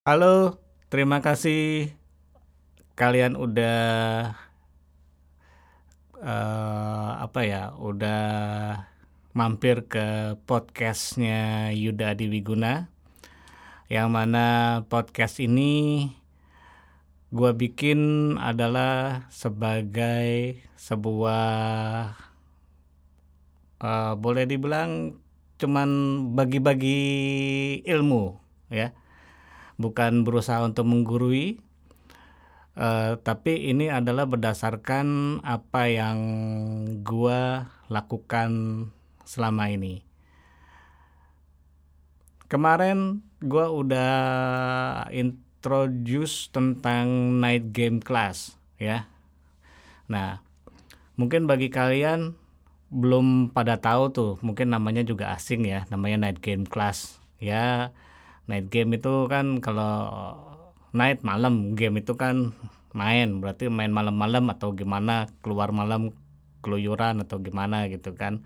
Halo, terima kasih. Kalian udah uh, apa ya, udah mampir ke podcastnya Yuda Adi Wiguna, yang mana podcast ini gue bikin adalah sebagai sebuah uh, boleh dibilang cuman bagi-bagi ilmu ya bukan berusaha untuk menggurui uh, tapi ini adalah berdasarkan apa yang gua lakukan selama ini. Kemarin gua udah introduce tentang night game class ya. Nah mungkin bagi kalian belum pada tahu tuh mungkin namanya juga asing ya namanya night game class ya night game itu kan kalau night malam game itu kan main. Berarti main malam-malam atau gimana keluar malam keluyuran atau gimana gitu kan.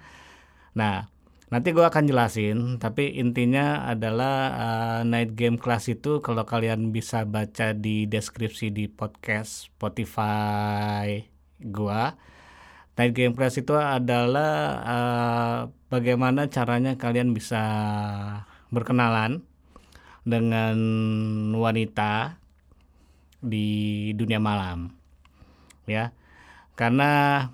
Nah nanti gue akan jelasin tapi intinya adalah uh, night game class itu kalau kalian bisa baca di deskripsi di podcast Spotify gue Night Game Class itu adalah uh, bagaimana caranya kalian bisa berkenalan dengan wanita di dunia malam, ya. Karena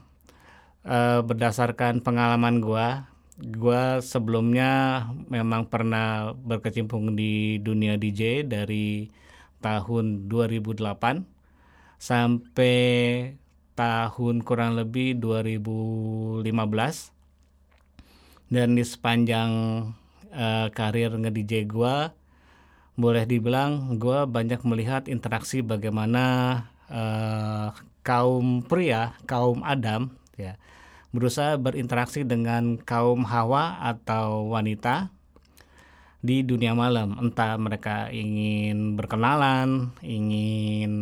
uh, berdasarkan pengalaman gua, gua sebelumnya memang pernah berkecimpung di dunia DJ dari tahun 2008 sampai tahun kurang lebih 2015 dan di sepanjang uh, karir nge-DJ gue boleh dibilang gue banyak melihat interaksi bagaimana uh, kaum pria, kaum Adam ya berusaha berinteraksi dengan kaum Hawa atau wanita di dunia malam. Entah mereka ingin berkenalan, ingin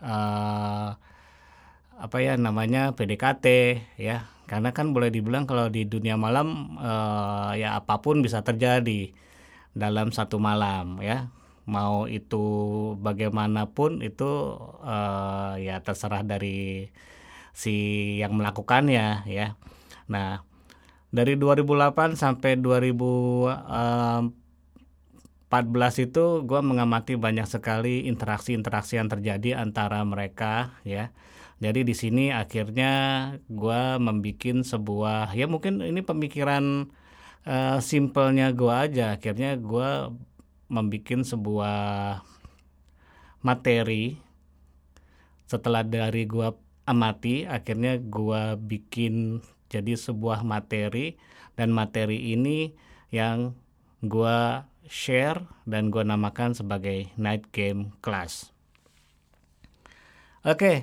uh, apa ya namanya PDKT ya. Karena kan boleh dibilang kalau di dunia malam uh, ya apa pun bisa terjadi dalam satu malam ya. Mau itu bagaimanapun itu uh, ya terserah dari si yang melakukannya ya. Nah dari 2008 sampai 2014 itu gue mengamati banyak sekali interaksi-interaksi yang terjadi antara mereka ya. Jadi di sini akhirnya gue membuat sebuah ya mungkin ini pemikiran uh, simpelnya gue aja akhirnya gue membuat sebuah materi setelah dari gue amati akhirnya gue bikin jadi sebuah materi dan materi ini yang gue share dan gue namakan sebagai night game class. Oke, okay,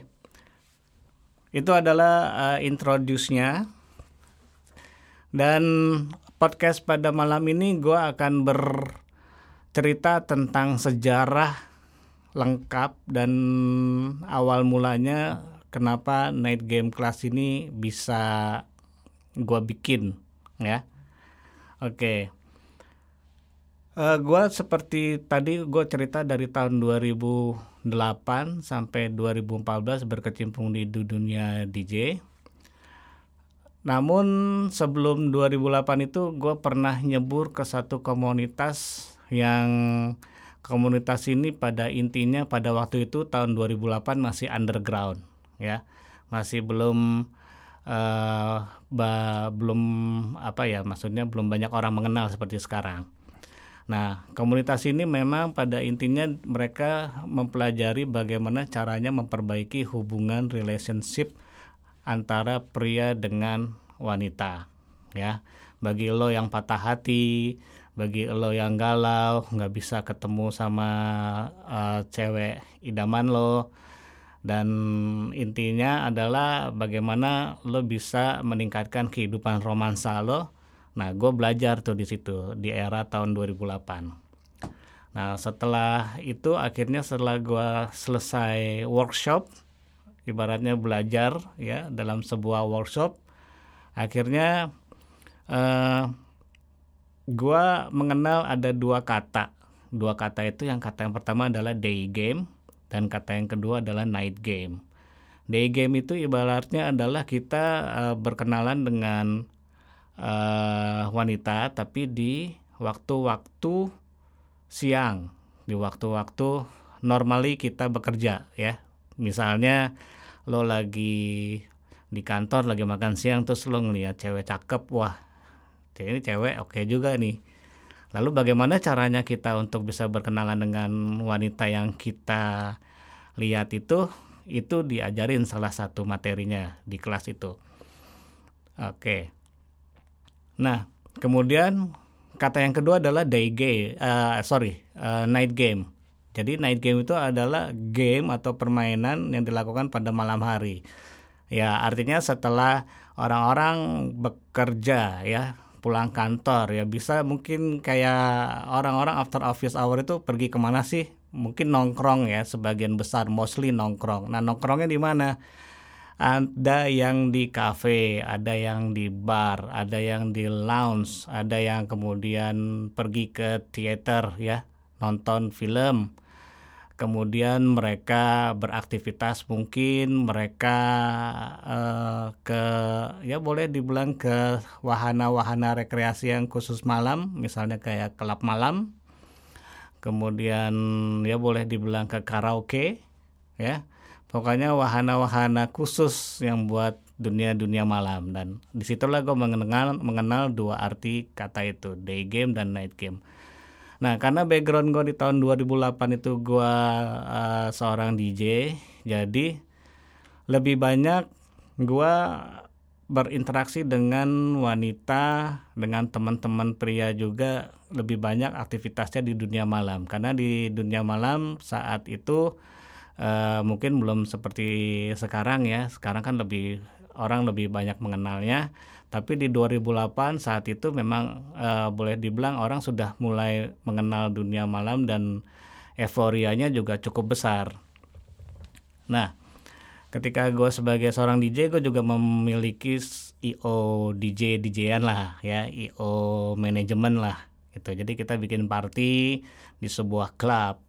itu adalah uh, introduce-nya. Dan podcast pada malam ini gue akan bercerita tentang sejarah lengkap dan awal mulanya kenapa night game class ini bisa gue bikin ya. Oke. Okay. Uh, gue seperti tadi gue cerita dari tahun 2008 sampai 2014 berkecimpung di dunia DJ. Namun sebelum 2008 itu gue pernah nyebur ke satu komunitas yang komunitas ini pada intinya pada waktu itu tahun 2008 masih underground ya. Masih belum uh, ba, belum apa ya maksudnya belum banyak orang mengenal seperti sekarang. Nah, komunitas ini memang pada intinya mereka mempelajari bagaimana caranya memperbaiki hubungan relationship antara pria dengan wanita. Ya, bagi lo yang patah hati, bagi lo yang galau, nggak bisa ketemu sama uh, cewek idaman lo, dan intinya adalah bagaimana lo bisa meningkatkan kehidupan romansa lo Nah, gue belajar tuh di situ di era tahun 2008. Nah, setelah itu akhirnya setelah gue selesai workshop, ibaratnya belajar ya dalam sebuah workshop, akhirnya uh, gue mengenal ada dua kata dua kata itu yang kata yang pertama adalah day game dan kata yang kedua adalah night game. Day game itu ibaratnya adalah kita uh, berkenalan dengan uh, wanita tapi di waktu-waktu siang, di waktu-waktu normally kita bekerja ya. Misalnya lo lagi di kantor lagi makan siang terus lo ngeliat cewek cakep, wah ini cewek oke okay juga nih. Lalu bagaimana caranya kita untuk bisa berkenalan dengan wanita yang kita lihat itu? Itu diajarin salah satu materinya di kelas itu. Oke. Nah, kemudian kata yang kedua adalah day game, uh, sorry, uh, night game. Jadi night game itu adalah game atau permainan yang dilakukan pada malam hari. Ya, artinya setelah orang-orang bekerja ya, pulang kantor ya bisa mungkin kayak orang-orang after office hour itu pergi ke mana sih? Mungkin nongkrong ya sebagian besar mostly nongkrong. Nah nongkrongnya di mana? Ada yang di cafe, ada yang di bar, ada yang di lounge, ada yang kemudian pergi ke theater ya, nonton film. Kemudian mereka beraktivitas mungkin mereka uh, ke ya boleh dibilang ke wahana-wahana rekreasi yang khusus malam misalnya kayak kelab malam. Kemudian ya boleh dibilang ke karaoke ya. Pokoknya wahana-wahana khusus yang buat dunia-dunia malam. Dan di situlah gue mengenal mengenal dua arti kata itu day game dan night game Nah, karena background gue di tahun 2008 itu gue uh, seorang DJ, jadi lebih banyak gue berinteraksi dengan wanita, dengan teman-teman pria juga lebih banyak aktivitasnya di dunia malam. Karena di dunia malam saat itu uh, mungkin belum seperti sekarang ya. Sekarang kan lebih orang lebih banyak mengenalnya tapi di 2008 saat itu memang uh, boleh dibilang orang sudah mulai mengenal dunia malam dan euforianya juga cukup besar. Nah, ketika gue sebagai seorang DJ gue juga memiliki IO DJ DJan lah ya, IO manajemen lah gitu. Jadi kita bikin party di sebuah klub.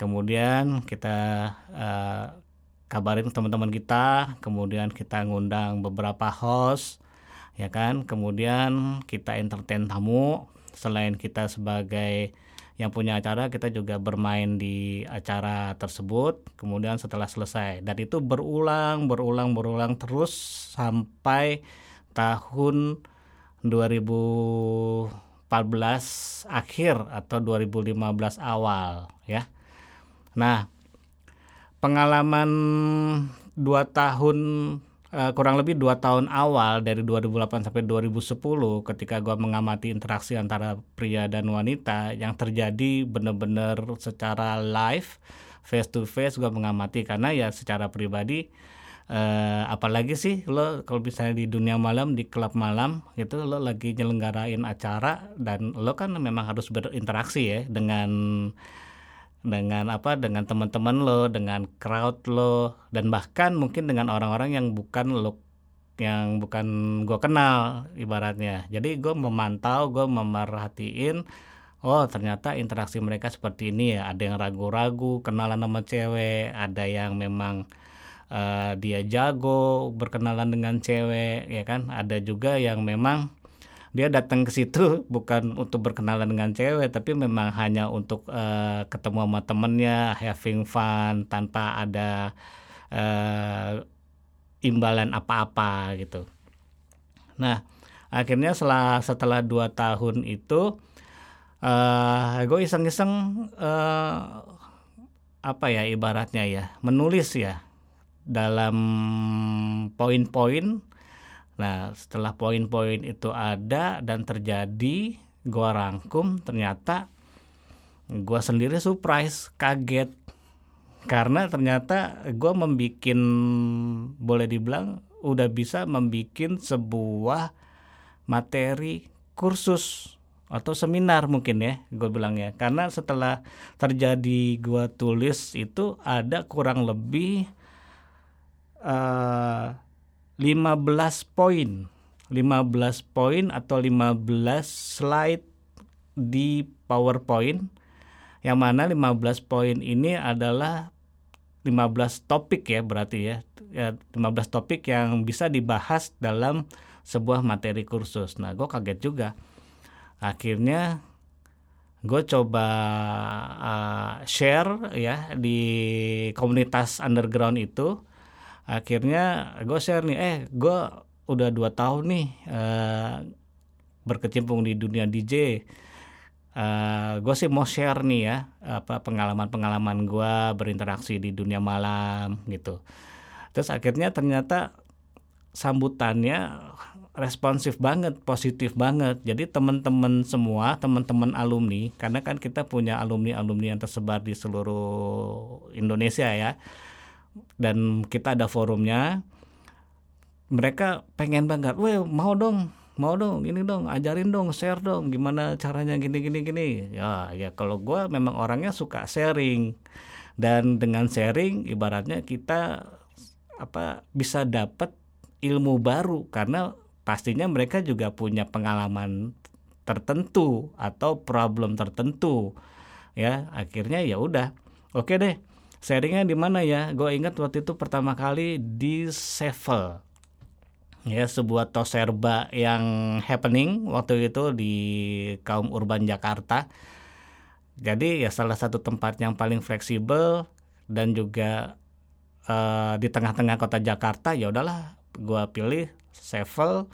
Kemudian kita uh, kabarin teman-teman kita, kemudian kita ngundang beberapa host ya kan? Kemudian kita entertain tamu. Selain kita sebagai yang punya acara kita juga bermain di acara tersebut. Kemudian setelah selesai. Dan itu berulang berulang berulang terus sampai tahun 2014 akhir atau 2015 awal ya. Nah pengalaman dua tahun uh, kurang lebih dua tahun awal dari 2008 sampai 2010 ketika gue mengamati interaksi antara pria dan wanita yang terjadi benar-benar secara live face to face gue mengamati. Karena ya secara pribadi uh, apalagi sih lo kalau misalnya di dunia malam di klub malam gitu lo lagi nyelenggarain acara dan lo kan memang harus berinteraksi ya dengan dengan apa dengan teman-teman lo dengan crowd lo dan bahkan mungkin dengan orang-orang yang bukan lo yang bukan gue kenal ibaratnya. Jadi gue memantau gue memerhatiin oh ternyata interaksi mereka seperti ini ya. Ada yang ragu-ragu kenalan sama cewek ada yang memang uh, dia jago berkenalan dengan cewek ya kan? Ada juga yang memang dia datang ke situ bukan untuk berkenalan dengan cewek tapi memang hanya untuk uh, ketemu sama temennya having fun tanpa ada uh, imbalan apa-apa gitu. Nah akhirnya setelah setelah dua tahun itu uh, gue iseng-iseng uh, apa ya ibaratnya ya menulis ya dalam poin-poin Nah, setelah poin-poin itu ada dan terjadi, gua rangkum ternyata gua sendiri surprise, kaget. Karena ternyata gua membikin boleh dibilang udah bisa membikin sebuah materi kursus atau seminar mungkin ya gue bilang ya. Karena setelah terjadi gua tulis itu ada kurang lebih uh, 15 poin 15 poin atau 15 slide di PowerPoint Yang mana 15 poin ini adalah 15 topik ya berarti ya. ya 15 topik yang bisa dibahas dalam sebuah materi kursus. Nah, gue kaget juga. Akhirnya gue coba uh, share ya di komunitas underground itu. Akhirnya gue share nih, eh gue udah dua tahun nih uh, berkecimpung di dunia DJ. Uh, gue sih mau share nih ya apa pengalaman-pengalaman gue berinteraksi di dunia malam gitu. Terus akhirnya ternyata sambutannya responsif banget, positif banget. Jadi teman-teman semua, teman-teman alumni, karena kan kita punya alumni-alumni yang tersebar di seluruh Indonesia ya. Dan kita ada forumnya. Mereka pengen banget, "Weh, mau dong, mau dong, ini dong, ajarin dong, share dong, gimana caranya gini gini gini." Ya, ya kalau gue memang orangnya suka sharing. Dan dengan sharing ibaratnya kita apa bisa dapat ilmu baru karena pastinya mereka juga punya pengalaman tertentu atau problem tertentu ya akhirnya ya udah oke deh sharingnya di mana ya? Gue ingat waktu itu pertama kali di Sevel. Ya sebuah toserba yang happening waktu itu di kaum urban Jakarta. Jadi ya salah satu tempat yang paling fleksibel dan juga uh, di tengah-tengah kota Jakarta ya udahlah gue pilih Sevel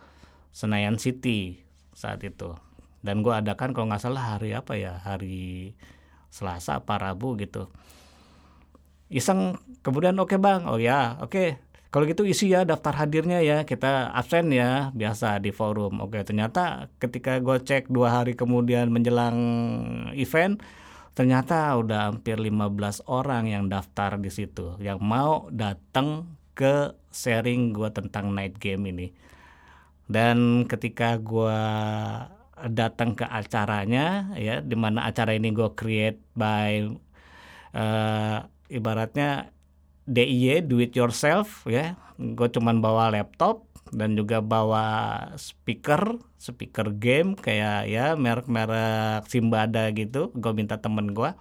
Senayan City saat itu. Dan gue adakan kalau nggak salah hari apa ya? Hari Selasa apa Rabu gitu iseng. Kemudian oke okay bang. Oh ya oke. Okay. kalau gitu isi ya daftar hadirnya ya. Kita absen ya biasa di forum. Oke ternyata ketika gue cek dua hari kemudian menjelang event ternyata udah hampir 15 orang yang daftar di situ yang mau datang ke sharing gue tentang night game ini. Dan ketika gue datang ke acaranya ya di mana acara ini gue create by uh, ibaratnya DIY do it yourself ya. Gue cuman bawa laptop dan juga bawa speaker speaker game kayak ya merek-merek Simbada gitu. Gue minta temen gue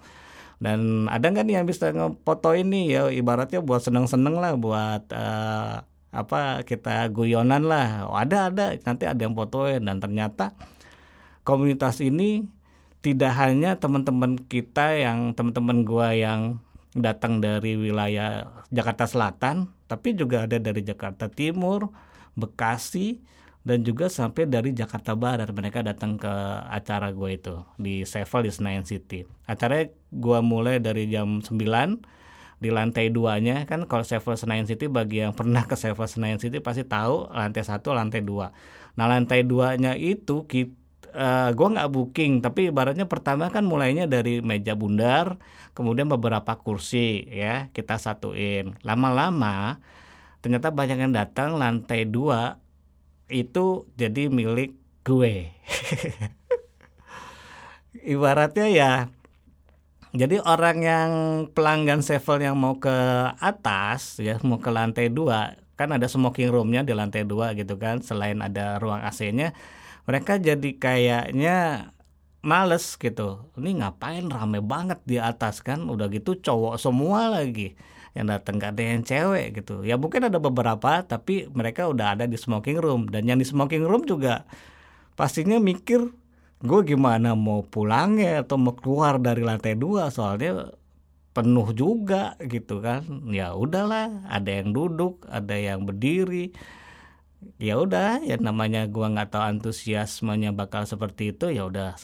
dan ada nggak nih yang bisa ngefoto ini? Ya ibaratnya buat seneng-seneng lah buat uh, apa kita guyonan lah. Oh, ada ada. Nanti ada yang fotoin. Dan ternyata komunitas ini tidak hanya teman-teman kita yang teman-teman gua yang datang dari wilayah Jakarta Selatan tapi juga ada dari Jakarta Timur Bekasi dan juga sampai dari Jakarta Barat mereka datang ke acara gue itu di Sevel di Senayan City. Acaranya gue mulai dari jam 9 di lantai duanya kan kalau Sevel Senayan City bagi yang pernah ke Sevel Senayan City pasti tahu lantai satu lantai dua. Nah lantai duanya itu kita uh, gue nggak booking tapi ibaratnya pertama kan mulainya dari meja bundar kemudian beberapa kursi ya kita satuin lama-lama ternyata banyak yang datang lantai dua itu jadi milik gue. Ibaratnya ya jadi orang yang pelanggan Sevel yang mau ke atas ya mau ke lantai dua kan ada smoking roomnya di lantai dua gitu kan selain ada ruang AC-nya mereka jadi kayaknya males gitu. Ini ngapain rame banget di atas kan? Udah gitu cowok semua lagi yang datang gak ada yang cewek gitu. Ya mungkin ada beberapa tapi mereka udah ada di smoking room. Dan yang di smoking room juga pastinya mikir gue gimana mau pulang ya atau mau keluar dari lantai dua? Soalnya penuh juga gitu kan. Ya udahlah ada yang duduk ada yang berdiri ya udah ya namanya gua nggak tahu antusiasmenya bakal seperti itu ya udah.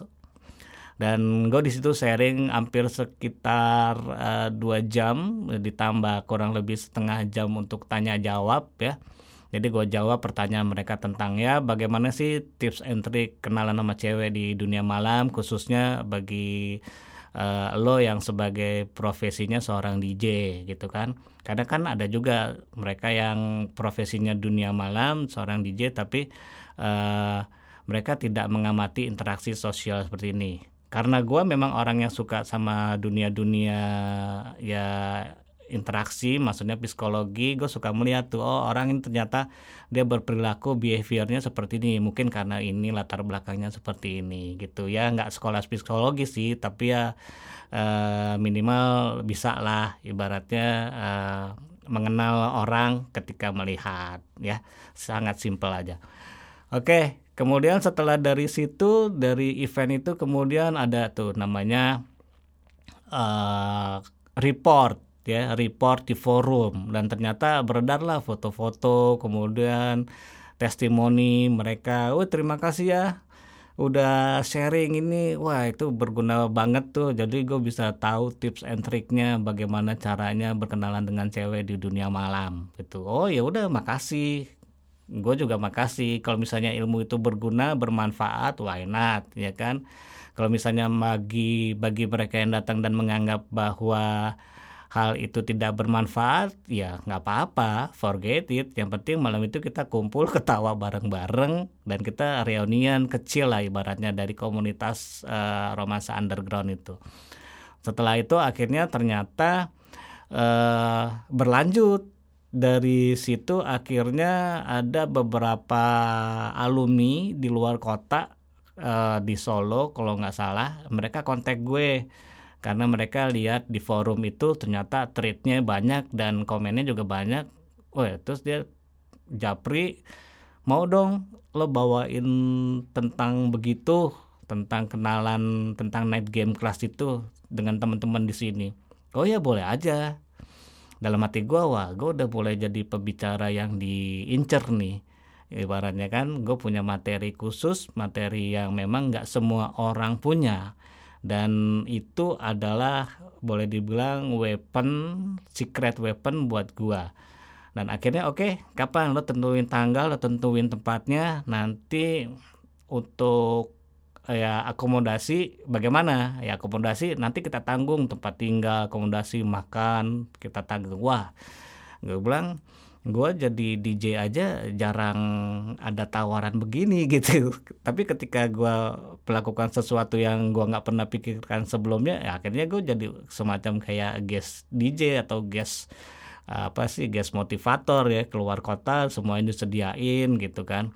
Dan gue di situ sharing hampir sekitar uh, dua jam ditambah kurang lebih setengah jam untuk tanya jawab ya. Jadi gue jawab pertanyaan mereka tentang ya bagaimana sih tips and kenalan sama cewek di dunia malam khususnya bagi uh, lo yang sebagai profesinya seorang DJ gitu kan. Karena kan ada juga mereka yang profesinya dunia malam seorang DJ tapi uh, mereka tidak mengamati interaksi sosial seperti ini. Karena gue memang orang yang suka sama dunia-dunia ya interaksi maksudnya psikologi gue suka melihat tuh oh orang ini ternyata dia berperilaku behaviornya seperti ini mungkin karena ini latar belakangnya seperti ini gitu. Ya nggak sekolah psikologi sih tapi ya uh, minimal bisa lah ibaratnya uh, mengenal orang ketika melihat ya. Sangat simpel aja. Oke kemudian setelah dari situ dari event itu kemudian ada tuh namanya uh, report ya report di forum. Dan ternyata beredarlah foto-foto kemudian testimoni mereka. Oh terima kasih ya udah sharing ini. Wah itu berguna banget tuh. Jadi gue bisa tahu tips and triknya bagaimana caranya berkenalan dengan cewek di dunia malam gitu. Oh ya udah makasih. Gue juga makasih. Kalau misalnya ilmu itu berguna bermanfaat why not ya kan? Kalau misalnya bagi bagi mereka yang datang dan menganggap bahwa hal itu tidak bermanfaat ya nggak apa-apa forget it. Yang penting malam itu kita kumpul ketawa bareng-bareng dan kita reunian kecil lah ibaratnya dari komunitas uh, romansa underground itu. Setelah itu akhirnya ternyata uh, berlanjut. Dari situ akhirnya ada beberapa alumni di luar kota uh, di Solo kalau nggak salah. Mereka kontak gue karena mereka lihat di forum itu ternyata tweetnya banyak dan komennya juga banyak. Oh terus dia Japri mau dong lo bawain tentang begitu tentang kenalan tentang night game kelas itu dengan teman-teman di sini. Oh ya boleh aja. Dalam hati gue wah gue udah boleh jadi pembicara yang diincer nih. Ibaratnya kan gue punya materi khusus materi yang memang nggak semua orang punya dan itu adalah boleh dibilang weapon secret weapon buat gue dan akhirnya oke okay, kapan? Lo tentuin tanggal lo tentuin tempatnya. Nanti untuk ya akomodasi bagaimana? Ya akomodasi nanti kita tanggung tempat tinggal akomodasi makan kita tanggung. Wah gue bilang gue jadi DJ aja jarang ada tawaran begini gitu. Tapi ketika gue melakukan sesuatu yang gue nggak pernah pikirkan sebelumnya ya akhirnya gue jadi semacam kayak guest DJ atau guest apa sih guest motivator ya. Keluar kota semua ini disediain gitu kan.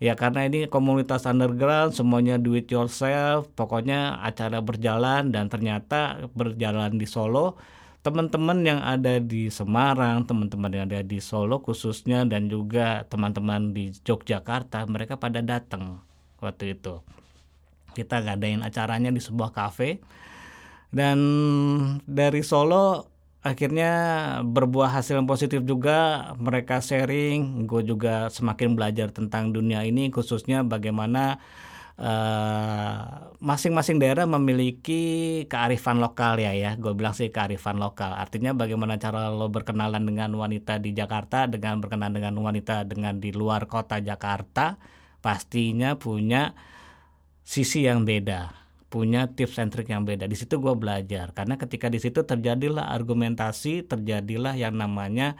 Ya karena ini komunitas underground semuanya do it yourself pokoknya acara berjalan dan ternyata berjalan di Solo teman-teman yang ada di Semarang, teman-teman yang ada di Solo khususnya dan juga teman-teman di Yogyakarta, mereka pada datang waktu itu. Kita ngadain acaranya di sebuah kafe dan dari Solo akhirnya berbuah hasil yang positif juga mereka sharing gue juga semakin belajar tentang dunia ini khususnya bagaimana masing-masing uh, daerah memiliki kearifan lokal ya ya. Gue bilang sih kearifan lokal. Artinya bagaimana cara lo berkenalan dengan wanita di Jakarta dengan berkenalan dengan wanita dengan di luar kota Jakarta pastinya punya sisi yang beda punya tips and trick yang beda. Di situ gue belajar. Karena ketika di situ terjadilah argumentasi terjadilah yang namanya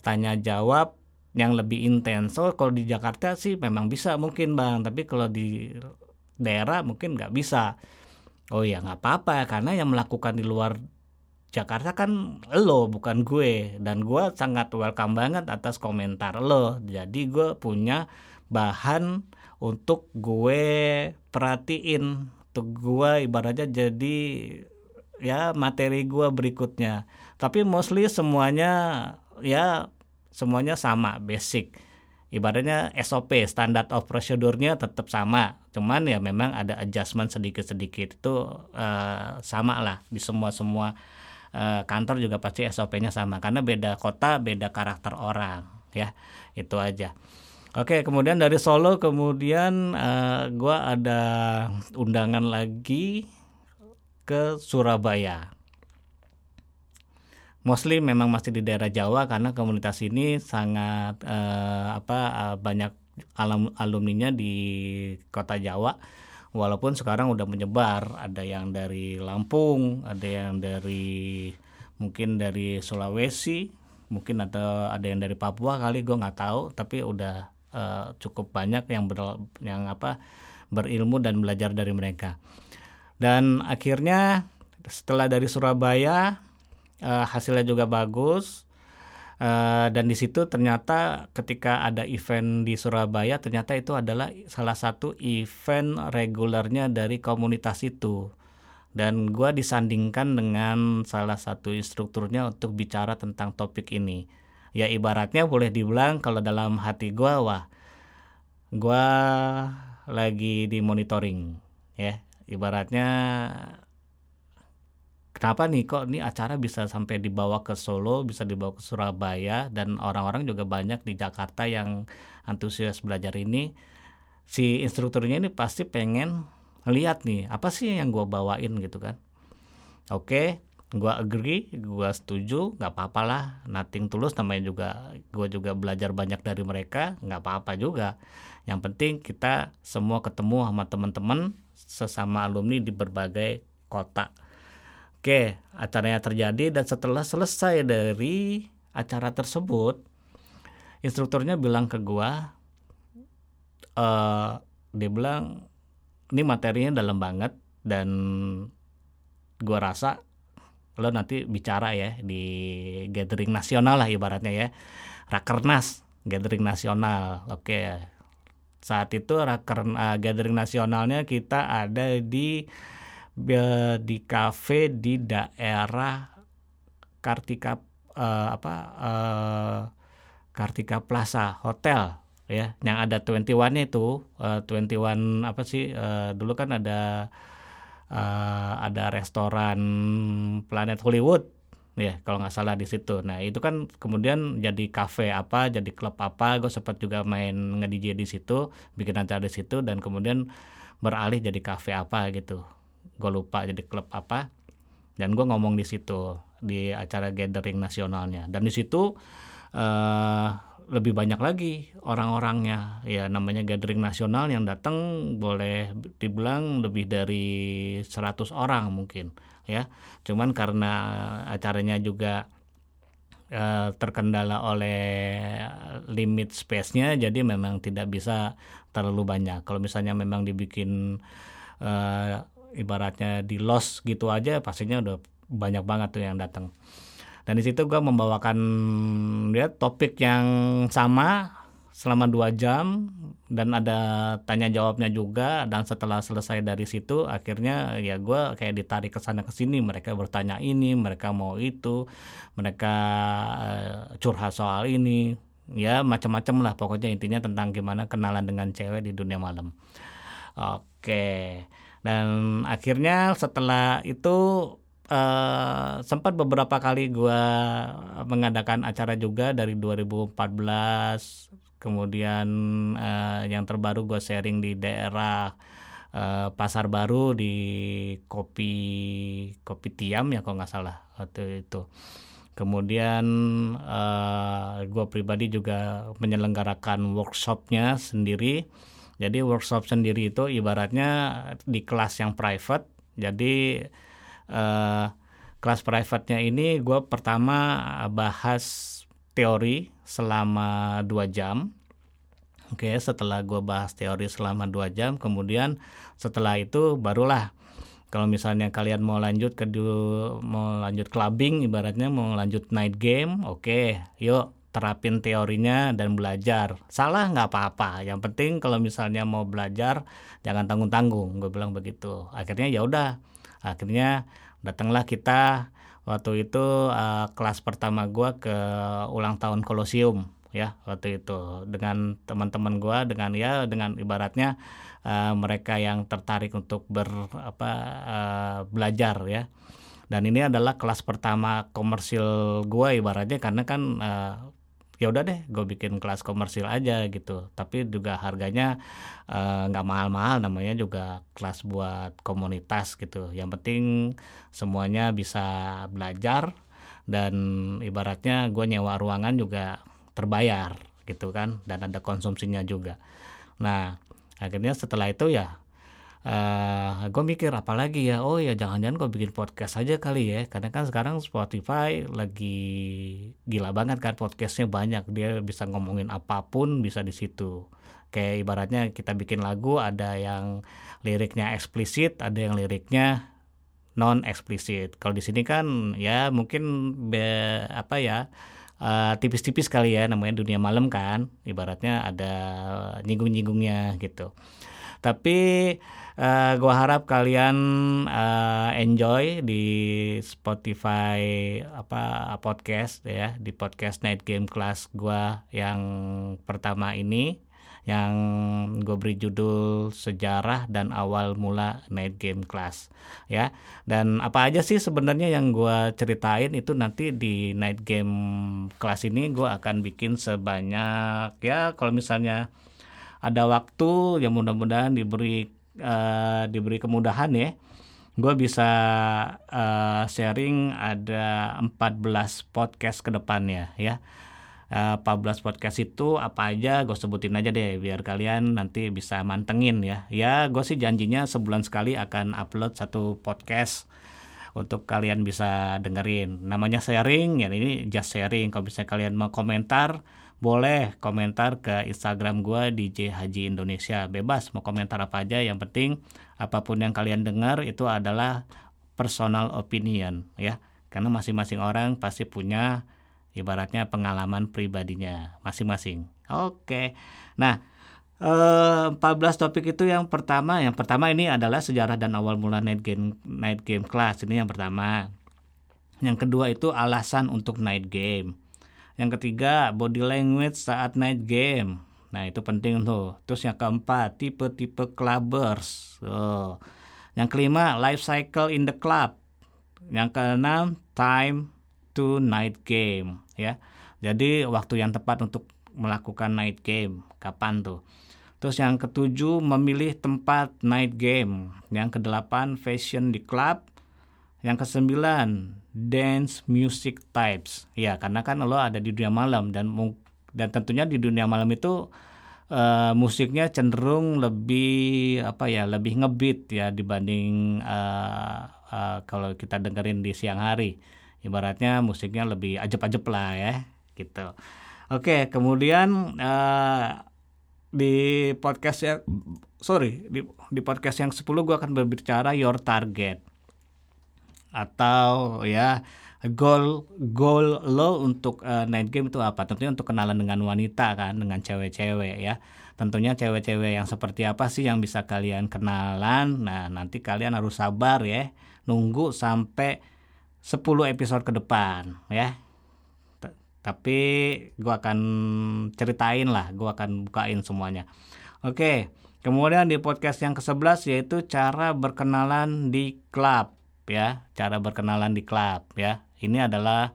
tanya jawab yang lebih intens. So kalau di Jakarta sih memang bisa mungkin bang, tapi kalau di daerah mungkin nggak bisa. Oh ya nggak apa-apa karena yang melakukan di luar Jakarta kan lo bukan gue dan gue sangat welcome banget atas komentar lo. Jadi gue punya bahan untuk gue perhatiin, untuk gue ibaratnya jadi ya materi gue berikutnya. Tapi mostly semuanya ya semuanya sama basic. Ibaratnya SOP standard of procedure-nya tetap sama. Cuman ya memang ada adjustment sedikit-sedikit. Itu uh, sama lah di semua semua uh, kantor juga pasti SOP-nya sama. Karena beda kota beda karakter orang ya. Itu aja. Oke, kemudian dari Solo kemudian uh, gua ada undangan lagi ke Surabaya mostly memang masih di daerah Jawa karena komunitas ini sangat uh, apa uh, banyak alum alumninya di kota Jawa. Walaupun sekarang udah menyebar ada yang dari Lampung ada yang dari mungkin dari Sulawesi mungkin atau ada yang dari Papua kali gue nggak tahu. Tapi udah uh, cukup banyak yang ber, yang apa berilmu dan belajar dari mereka. Dan akhirnya setelah dari Surabaya uh, hasilnya juga bagus. Uh, dan di situ ternyata ketika ada event di Surabaya ternyata itu adalah salah satu event regulernya dari komunitas itu. Dan gue disandingkan dengan salah satu instrukturnya untuk bicara tentang topik ini. Ya ibaratnya boleh dibilang kalau dalam hati gue wah gue lagi di monitoring ya. Ibaratnya kenapa nih kok ini acara bisa sampai dibawa ke Solo, bisa dibawa ke Surabaya dan orang-orang juga banyak di Jakarta yang antusias belajar ini. Si instrukturnya ini pasti pengen lihat nih apa sih yang gue bawain gitu kan. Oke, gue agree, gue setuju, nggak apa-apa lah. Nothing tulus namanya juga gue juga belajar banyak dari mereka, nggak apa-apa juga. Yang penting kita semua ketemu sama teman-teman sesama alumni di berbagai kota Oke, acaranya terjadi dan setelah selesai dari acara tersebut, instrukturnya bilang ke gua, uh, dia bilang ini materinya dalam banget dan gua rasa lo nanti bicara ya di gathering nasional lah ibaratnya ya, rakernas gathering nasional. Oke, saat itu raker uh, gathering nasionalnya kita ada di di kafe di daerah Kartika uh, apa uh, Kartika Plaza Hotel ya. Yang ada 21 itu uh, 21 apa sih uh, dulu kan ada uh, ada restoran Planet Hollywood ya kalau nggak salah di situ. Nah itu kan kemudian jadi kafe apa jadi klub apa gue sempat juga main nge DJ di situ bikin acara di situ dan kemudian beralih jadi kafe apa gitu gue lupa jadi klub apa. Dan gue ngomong di situ di acara gathering nasionalnya. Dan di situ uh, lebih banyak lagi orang-orangnya. Ya namanya gathering nasional yang datang boleh dibilang lebih dari 100 orang mungkin ya. Cuman karena acaranya juga uh, terkendala oleh limit space-nya jadi memang tidak bisa terlalu banyak. Kalau misalnya memang dibikin uh, ibaratnya di loss gitu aja pastinya udah banyak banget tuh yang datang dan di situ gue membawakan dia topik yang sama selama dua jam dan ada tanya jawabnya juga dan setelah selesai dari situ akhirnya ya gue kayak ditarik ke sana ke sini. Mereka bertanya ini mereka mau itu mereka uh, curhat soal ini. Ya macam-macam lah pokoknya intinya tentang gimana kenalan dengan cewek di dunia malam. Oke dan akhirnya setelah itu uh, sempat beberapa kali gue mengadakan acara juga dari 2014 kemudian uh, yang terbaru gue sharing di daerah uh, pasar baru di kopi kopi tiam ya kalau nggak salah waktu itu. Kemudian uh, gue pribadi juga menyelenggarakan workshopnya sendiri jadi workshop sendiri itu ibaratnya di kelas yang private. Jadi eh, kelas private-nya ini gue pertama bahas teori selama dua jam. Oke, setelah gue bahas teori selama dua jam, kemudian setelah itu barulah kalau misalnya kalian mau lanjut ke mau lanjut clubbing, ibaratnya mau lanjut night game, oke, yuk terapin teorinya dan belajar. Salah nggak apa-apa. Yang penting kalau misalnya mau belajar jangan tanggung-tanggung. Gue bilang begitu. Akhirnya ya udah. Akhirnya datanglah kita waktu itu uh, kelas pertama gue ke ulang tahun kolosium ya waktu itu. Dengan teman-teman gue dengan ya dengan ibaratnya uh, mereka yang tertarik untuk ber apa uh, belajar ya. Dan ini adalah kelas pertama komersil gue ibaratnya karena kan uh, ya udah deh gue bikin kelas komersil aja gitu. Tapi juga harganya eh, nggak uh, mahal-mahal namanya juga kelas buat komunitas gitu. Yang penting semuanya bisa belajar dan ibaratnya gue nyewa ruangan juga terbayar gitu kan dan ada konsumsinya juga. Nah akhirnya setelah itu ya uh, eh, gue mikir apalagi ya oh ya jangan-jangan gue bikin podcast aja kali ya karena kan sekarang Spotify lagi gila banget kan podcastnya banyak dia bisa ngomongin apa pun bisa di situ kayak ibaratnya kita bikin lagu ada yang liriknya eksplisit ada yang liriknya non eksplisit. Kalau di sini kan ya mungkin be, apa ya uh, tipis-tipis kali ya namanya dunia malam kan, ibaratnya ada nyinggung-nyinggungnya gitu. Tapi uh, gua harap kalian uh, enjoy di Spotify apa podcast ya, di podcast Night Game Class gua yang pertama ini yang gue beri judul sejarah dan awal mula night game class ya. Dan apa aja sih sebenarnya yang gue ceritain itu nanti di night game class ini gue akan bikin sebanyak ya kalau misalnya ada waktu yang mudah-mudahan diberi uh, diberi kemudahan ya. Gue bisa uh, sharing ada 14 podcast ke depannya ya. Uh, 14 podcast itu apa aja gue sebutin aja deh biar kalian nanti bisa mantengin ya. Ya gue sih janjinya sebulan sekali akan upload satu podcast untuk kalian bisa dengerin. Namanya sharing ya ini just sharing. Kalau misalnya kalian mau komentar boleh komentar ke Instagram gue DJ Haji Indonesia bebas mau komentar apa aja yang penting apa pun yang kalian dengar itu adalah personal opinion ya karena masing-masing orang pasti punya ibaratnya pengalaman pribadinya masing-masing. Oke. Nah, eh, 14 topik itu yang pertama, yang pertama ini adalah sejarah dan awal mula night game night game class ini yang pertama. Yang kedua itu alasan untuk night game. Yang ketiga body language saat night game. Nah itu penting tuh. Terus yang keempat tipe-tipe clubbers. Oh. Yang kelima life cycle in the club. Yang keenam time to night game ya. Jadi waktu yang tepat untuk melakukan night game kapan tuh? Terus yang ketujuh memilih tempat night game. Yang kedelapan fashion di club. Yang kesembilan dance music types. Ya karena kan lo ada di dunia malam dan dan tentunya di dunia malam itu uh, musiknya cenderung lebih apa ya lebih ngebeat ya dibanding uh, uh, kalau kita dengerin di siang hari. Ibaratnya musiknya lebih ajep-ajep lah ya gitu. Oke kemudian uh, di podcast yang sorry di, di podcast yang 10 gue akan berbicara your target atau ya goal goal lo untuk uh, night game itu apa? Tentunya untuk kenalan dengan wanita kan dengan cewek-cewek ya. Tentunya cewek-cewek yang seperti apa sih yang bisa kalian kenalan? Nah nanti kalian harus sabar ya. Nunggu sampai 10 episode ke depan ya. Tapi gue akan ceritain lah gue akan bukain semuanya. Oke kemudian di podcast yang ke-11 yaitu cara berkenalan di klub ya cara berkenalan di klub ya ini adalah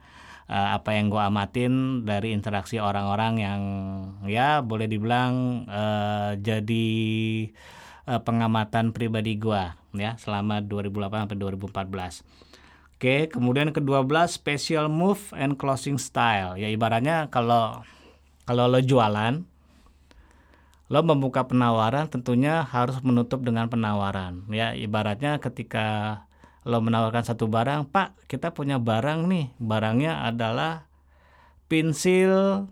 uh, apa yang gue amatin dari interaksi orang-orang yang ya boleh dibilang uh, jadi uh, pengamatan pribadi gue ya selama 2008 sampai 2014 Oke, kemudian ke-12 special move and closing style. Ya ibaratnya kalau kalau lo jualan lo membuka penawaran tentunya harus menutup dengan penawaran. Ya ibaratnya ketika lo menawarkan satu barang, "Pak, kita punya barang nih. Barangnya adalah pensil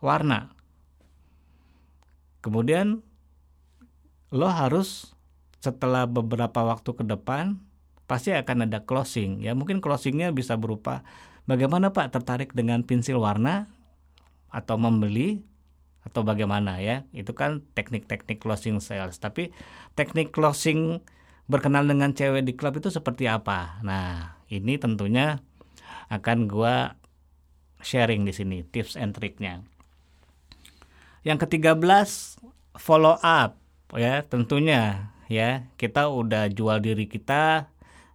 warna." Kemudian lo harus setelah beberapa waktu ke depan pasti akan ada closing ya mungkin closingnya bisa berupa bagaimana pak tertarik dengan pensil warna atau membeli atau bagaimana ya itu kan teknik-teknik closing sales tapi teknik closing berkenal dengan cewek di klub itu seperti apa. Nah ini tentunya akan gua sharing di sini tips and triknya. Yang ketiga belas follow up ya tentunya ya. Kita udah jual diri kita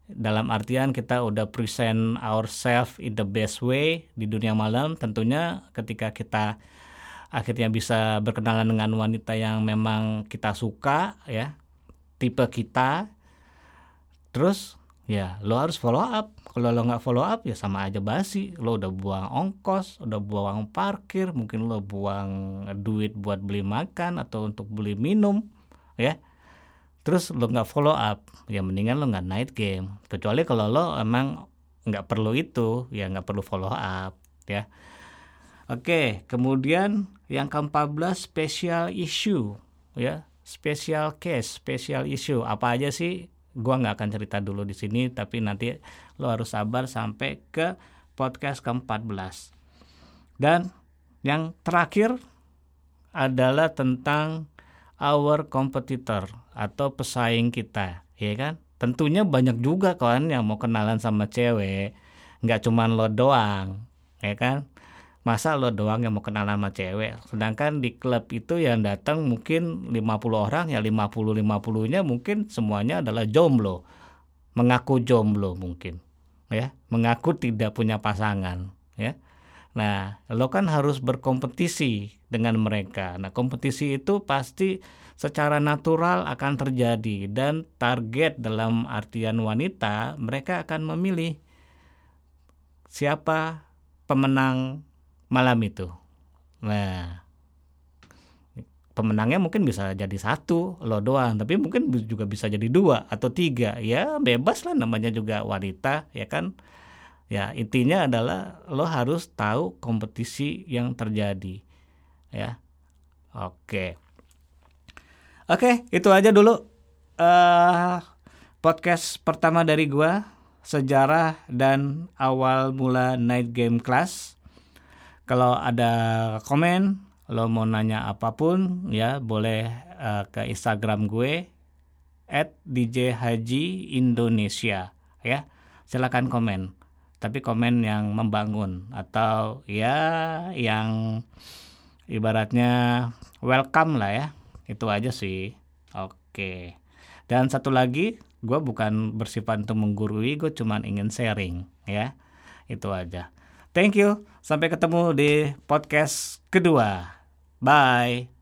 dalam artian kita udah present ourselves in the best way di dunia malam. Tentunya ketika kita akhirnya bisa berkenalan dengan wanita yang memang kita suka ya tipe kita terus ya lo harus follow up. Kalau lo nggak follow up ya sama aja basi. Lo udah buang ongkos udah buang parkir mungkin lo buang duit buat beli makan atau untuk beli minum ya. Terus lo nggak follow up ya mendingan lo nggak night game. Kecuali kalau lo emang nggak perlu itu ya nggak perlu follow up ya. Oke kemudian yang ke-14 special issue ya. Special case special issue. Apa aja sih gua nggak akan cerita dulu di sini tapi nanti lo harus sabar sampai ke podcast ke-14 dan yang terakhir adalah tentang our competitor atau pesaing kita ya kan? Tentunya banyak juga kan yang mau kenalan sama cewek nggak cuma lo doang ya kan masa lo doang yang mau kenalan sama cewek? Sedangkan di klub itu yang datang mungkin 50 orang ya 50 50 nya mungkin semuanya adalah jomblo. Mengaku jomblo mungkin ya. Mengaku tidak punya pasangan ya. Nah lo kan harus berkompetisi dengan mereka. Nah kompetisi itu pasti secara natural akan terjadi dan target dalam artian wanita mereka akan memilih siapa pemenang malam itu. Nah, pemenangnya mungkin bisa jadi satu lo doang, tapi mungkin juga bisa jadi dua atau tiga. Ya bebas lah namanya juga wanita, ya kan. Ya intinya adalah lo harus tahu kompetisi yang terjadi, ya. Oke. Oke, itu aja dulu uh, podcast pertama dari gua sejarah dan awal mula night game class. Kalau ada komen, lo mau nanya apa pun ya boleh uh, ke Instagram gue at DJ Haji Indonesia ya. Silakan komen. Tapi komen yang membangun atau ya yang ibaratnya welcome lah ya. Itu aja sih. Oke. Dan satu lagi gue bukan bersifat untuk menggurui gue cuma ingin sharing ya. Itu aja. Thank you sampai ketemu di podcast kedua. Bye